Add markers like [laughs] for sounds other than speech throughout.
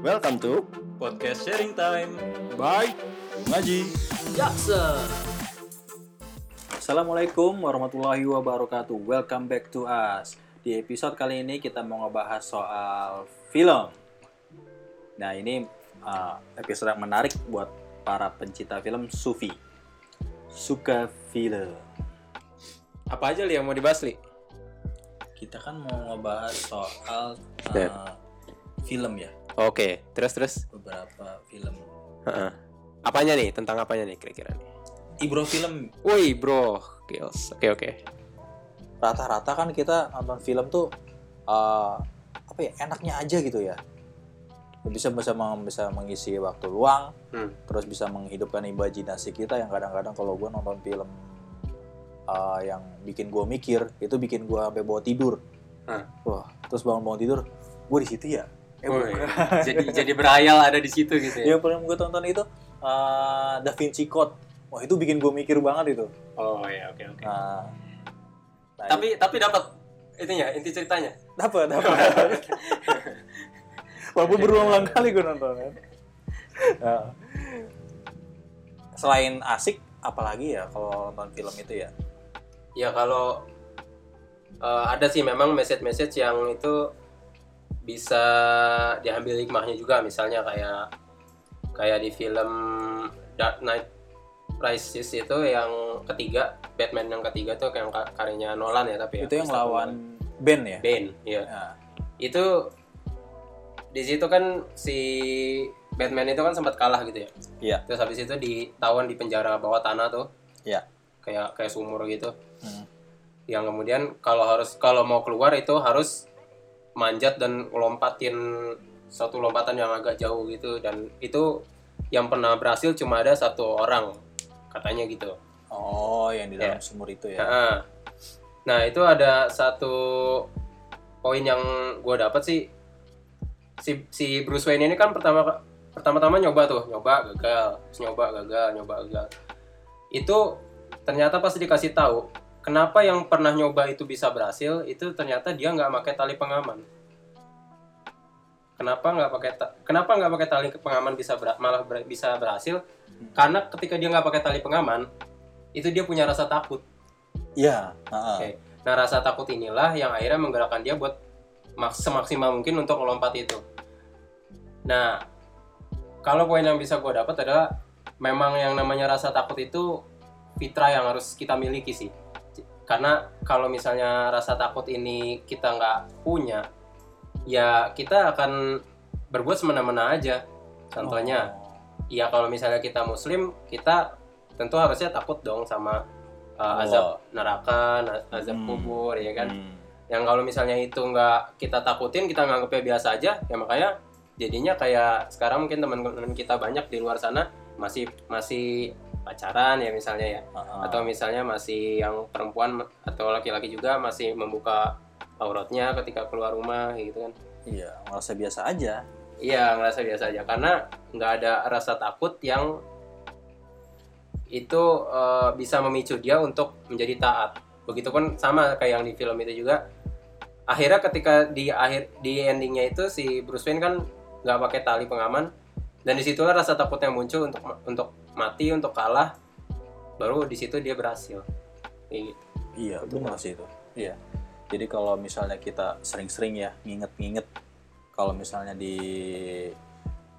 Welcome to Podcast Sharing Time. Bye Ngaji. Jackson. Assalamualaikum warahmatullahi wabarakatuh. Welcome back to us. Di episode kali ini kita mau ngebahas soal film. Nah ini uh, episode yang menarik buat para pencinta film Sufi. Suka film. Apa aja li yang mau dibahas li? Kita kan mau ngebahas soal uh, film ya. Oke, terus terus. Beberapa film. Heeh. Apanya nih? Tentang apanya nih kira-kira nih? Ibro film Woi bro, kills. Oke oke. rata-rata kan kita nonton film tuh uh, apa ya enaknya aja gitu ya bisa bisa meng- bisa mengisi waktu luang Hmm. terus bisa menghidupkan imajinasi kita yang kadang-kadang kalau gue nonton film uh, yang bikin gue mikir itu bikin gue sampai bawa tidur Hah. wah terus bangun-bangun tidur gue di situ ya eh Woi, bukan. [laughs] jadi jadi berhayal ada di situ gitu ya. yang paling gue tonton itu uh, Da Vinci Code wah itu bikin gue mikir banget itu Oh iya oke oke. nah, nah Tapi tapi dapat itunya inti ceritanya. dapat dapat [laughs] walaupun berulang-ulang kali gue nonton kan Nah. selain asik apalagi ya kalau nonton film itu ya Ya kalau eh, ada sih memang message-message yang itu bisa diambil hikmahnya juga misalnya kayak kayak di film Dark Knight Rises itu yang ketiga Batman yang ketiga tuh yang ka- karyanya Nolan ya tapi ya, itu yang Christopher lawan Ben ya? Bane ya. Nah, itu di situ kan si Batman itu kan sempat kalah gitu ya? Iya. terus habis itu ditawan di penjara bawah tanah tuh. Iya. kayak kayak sumur gitu. Hmm. yang kemudian kalau harus kalau mau keluar itu harus manjat dan lompatin satu lompatan yang agak jauh gitu. Dan itu yang pernah berhasil cuma ada satu orang katanya gitu. Oh yang di dalam Ya. sumur itu ya? Nah, nah itu ada satu poin yang gue dapat sih. Si si Bruce Wayne ini kan pertama pertama-tama nyoba tuh nyoba gagal. Terus nyoba gagal nyoba gagal. Itu ternyata pas dikasih tahu kenapa yang pernah nyoba itu bisa berhasil itu ternyata dia nggak pakai tali pengaman kenapa nggak pakai kenapa nggak pakai tali pengaman bisa ber- malah ber- bisa berhasil karena ketika dia nggak pakai tali pengaman itu dia punya rasa takut iya heeh. Oke. Nah rasa takut inilah yang akhirnya menggerakkan dia buat maks- semaksimal mungkin untuk melompat itu. Nah kalau poin yang bisa gue dapat adalah memang yang namanya rasa takut itu fitrah yang harus kita miliki sih. Karena kalau misalnya rasa takut ini kita nggak punya, ya kita akan berbuat semena-mena aja. Contohnya, Oh. ya kalau misalnya kita muslim, kita tentu harusnya takut dong sama uh, azab neraka, azab Hmm. kubur, ya kan. Hmm. Yang kalau misalnya itu nggak kita takutin, kita nganggapnya biasa aja, ya makanya jadinya kayak sekarang mungkin teman-teman kita banyak di luar sana masih masih pacaran ya misalnya ya, Heeh. atau misalnya masih yang perempuan atau laki-laki juga masih membuka auratnya ketika keluar rumah gitu kan. iya merasa biasa aja Iya ngerasa biasa aja karena nggak ada rasa takut yang itu eh, bisa memicu dia untuk menjadi taat. Begitupun sama kayak yang di film itu juga. Akhirnya ketika di akhir di endingnya itu si Bruce Wayne kan nggak pakai tali pengaman dan di situlah rasa takutnya muncul untuk untuk mati untuk kalah. Baru di situ dia berhasil. Kayak gitu. iya benar sih itu iya jadi kalau misalnya kita sering-sering ya nginget-nginget kalau misalnya di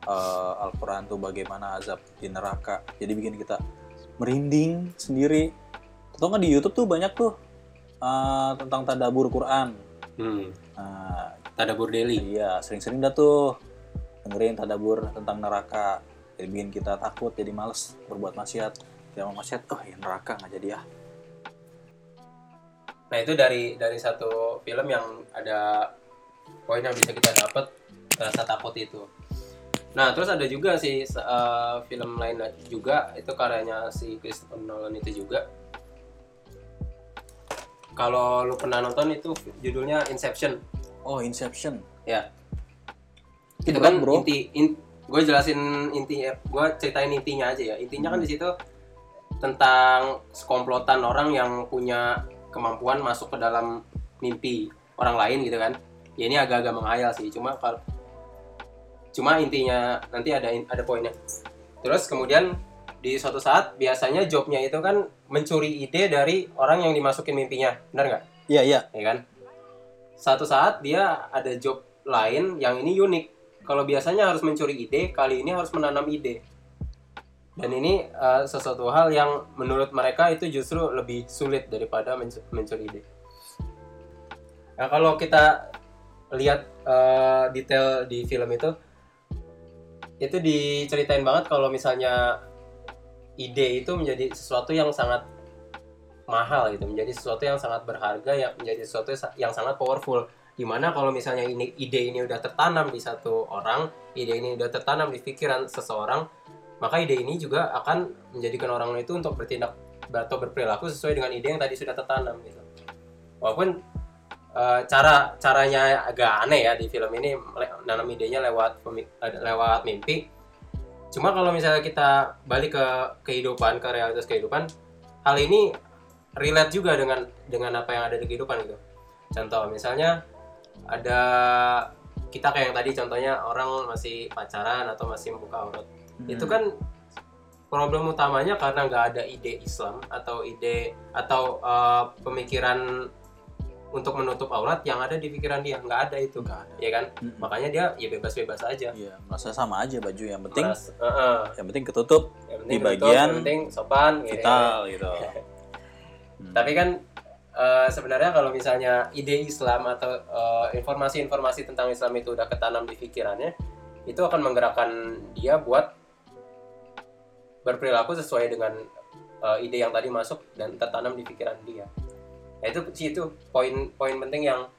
eh, Al-Quran tuh bagaimana azab di neraka jadi bikin kita merinding sendiri atau nggak di YouTube tuh banyak tuh eh, tentang tadabur Quran Hmm. nah, Tadabur Daily. iya sering-sering dah tuh dengerin tadabur tentang neraka jadi bikin kita takut jadi males berbuat maksiat dia mau maksiat oh ya neraka nggak jadi ya Nah itu dari dari satu film yang ada poin yang bisa kita dapat rasa takut itu. Nah terus ada juga sih eh, film lain juga itu karyanya si Christopher Nolan itu juga. Kalau lu pernah nonton itu judulnya Inception. oh Inception Ya. Itu kan bro. inti gue jelasin intinya, gue ceritain intinya aja ya. Intinya kan di situ tentang sekomplotan orang yang punya kemampuan masuk ke dalam mimpi orang lain gitu kan. Ya ini agak-agak menghayal sih, cuma kalau cuma intinya nanti ada ada poinnya terus kemudian di suatu saat biasanya jobnya itu kan mencuri ide dari orang yang dimasukin mimpinya benar nggak Iya, iya. ya kan satu saat dia ada job lain yang ini unik kalau biasanya harus mencuri ide kali ini harus menanam ide. Dan ini uh, sesuatu hal yang menurut mereka itu justru lebih sulit daripada menc- mencuri ide. Nah kalau kita lihat uh, detail di film itu itu diceritain banget kalau misalnya ide itu menjadi sesuatu yang sangat mahal gitu menjadi sesuatu yang sangat berharga ya menjadi sesuatu yang sangat powerful di mana kalau misalnya ini ide ini udah tertanam di satu orang ide ini udah tertanam di pikiran seseorang maka ide ini juga akan menjadikan orang itu untuk bertindak atau berperilaku sesuai dengan ide yang tadi sudah tertanam gitu. Walaupun uh, cara caranya agak aneh ya di film ini nanam idenya lewat lewat mimpi. Cuma kalau misalnya kita balik ke kehidupan ke realitas kehidupan hal ini relate juga dengan dengan apa yang ada di kehidupan gitu. Contoh misalnya ada kita kayak yang tadi contohnya orang masih pacaran atau masih membuka aurat hmm. itu kan problem utamanya karena nggak ada ide Islam atau ide atau uh, pemikiran untuk menutup aurat yang ada di pikiran dia nggak ada itu Nggak ada. ya kan Mm-mm. makanya dia ya bebas-bebas aja Iya, merasa sama aja baju yang penting Meras- uh-uh. yang penting ketutup Yang Di penting ketutup, bagian yang penting sopan gitu. vital gitu. [laughs] Hmm. Tapi kan eh, sebenarnya kalau misalnya ide Islam atau eh, informasi-informasi tentang Islam itu udah ketanam di pikirannya, itu akan menggerakkan dia buat berperilaku sesuai dengan eh, ide yang tadi masuk dan tertanam di pikiran dia. Nah, itu sih itu poin-poin penting yang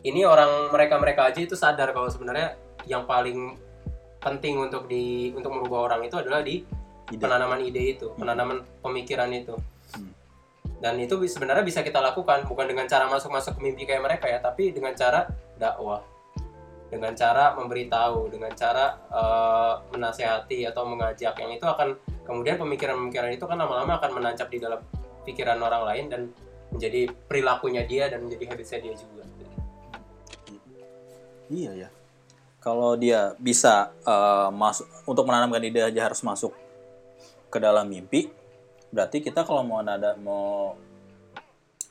ini orang mereka-mereka aja itu sadar kalau sebenarnya yang paling penting untuk di untuk merubah orang itu adalah di Ide. penanaman ide itu, penanaman pemikiran itu. Hmm. Dan itu sebenarnya bisa kita lakukan bukan dengan cara masuk-masuk ke mimpi kayak mereka ya, tapi dengan cara dakwah, dengan cara memberitahu, dengan cara eh, menasehati atau mengajak yang itu akan kemudian pemikiran-pemikiran itu kan lama-lama akan menancap di dalam pikiran orang lain dan menjadi perilakunya dia dan menjadi habitsnya dia juga. Iya ya. Kalau dia bisa eh, masuk untuk menanamkan ide aja harus masuk ke dalam mimpi, berarti kita kalau mau nada mau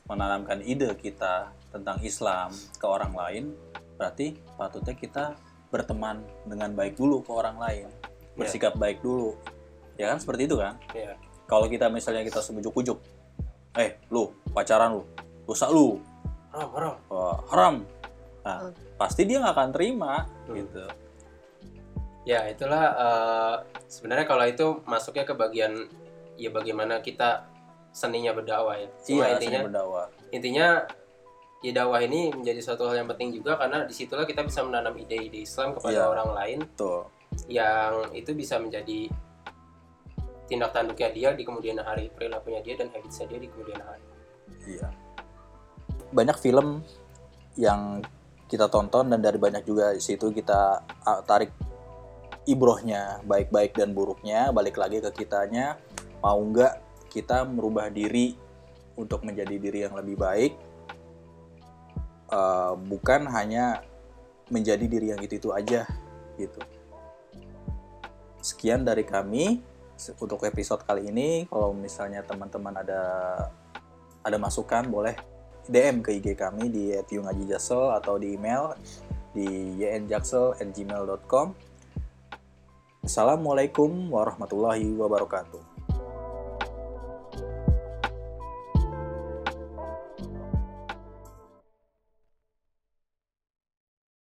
menanamkan ide kita tentang Islam ke orang lain, berarti patutnya kita berteman dengan baik dulu ke orang lain, bersikap baik dulu, ya kan seperti itu kan? Ya. Kalau kita misalnya kita sebujuk-ujuk, eh lu pacaran lu, dosa lu, Haram, haram. Wah, haram. Nah, pasti dia nggak akan terima Hmm. gitu. Ya itulah eh, sebenarnya kalau itu masuknya ke bagian ya bagaimana kita seninya berdakwah ya. Cuma Iya, intinya berdakwah. intinya ya dakwah ini menjadi suatu hal yang penting juga karena di situlah kita bisa menanam ide-ide Islam kepada Iya. orang lain Tuh. yang itu bisa menjadi tindak tanduknya dia di kemudian hari perilakunya dia dan habitsnya dia di kemudian hari. Iya. Banyak film yang kita tonton dan dari banyak juga di situ kita tarik ibrohnya baik-baik dan buruknya balik lagi ke kitanya mau nggak kita merubah diri untuk menjadi diri yang lebih baik? Eh, bukan hanya menjadi diri yang itu itu aja gitu. Sekian dari kami untuk episode kali ini. Kalau misalnya teman-teman ada ada masukan boleh DM ke IG kami di @yungajijasel atau di email di ynjaksel@gmail.com Assalamualaikum warahmatullahi wabarakatuh.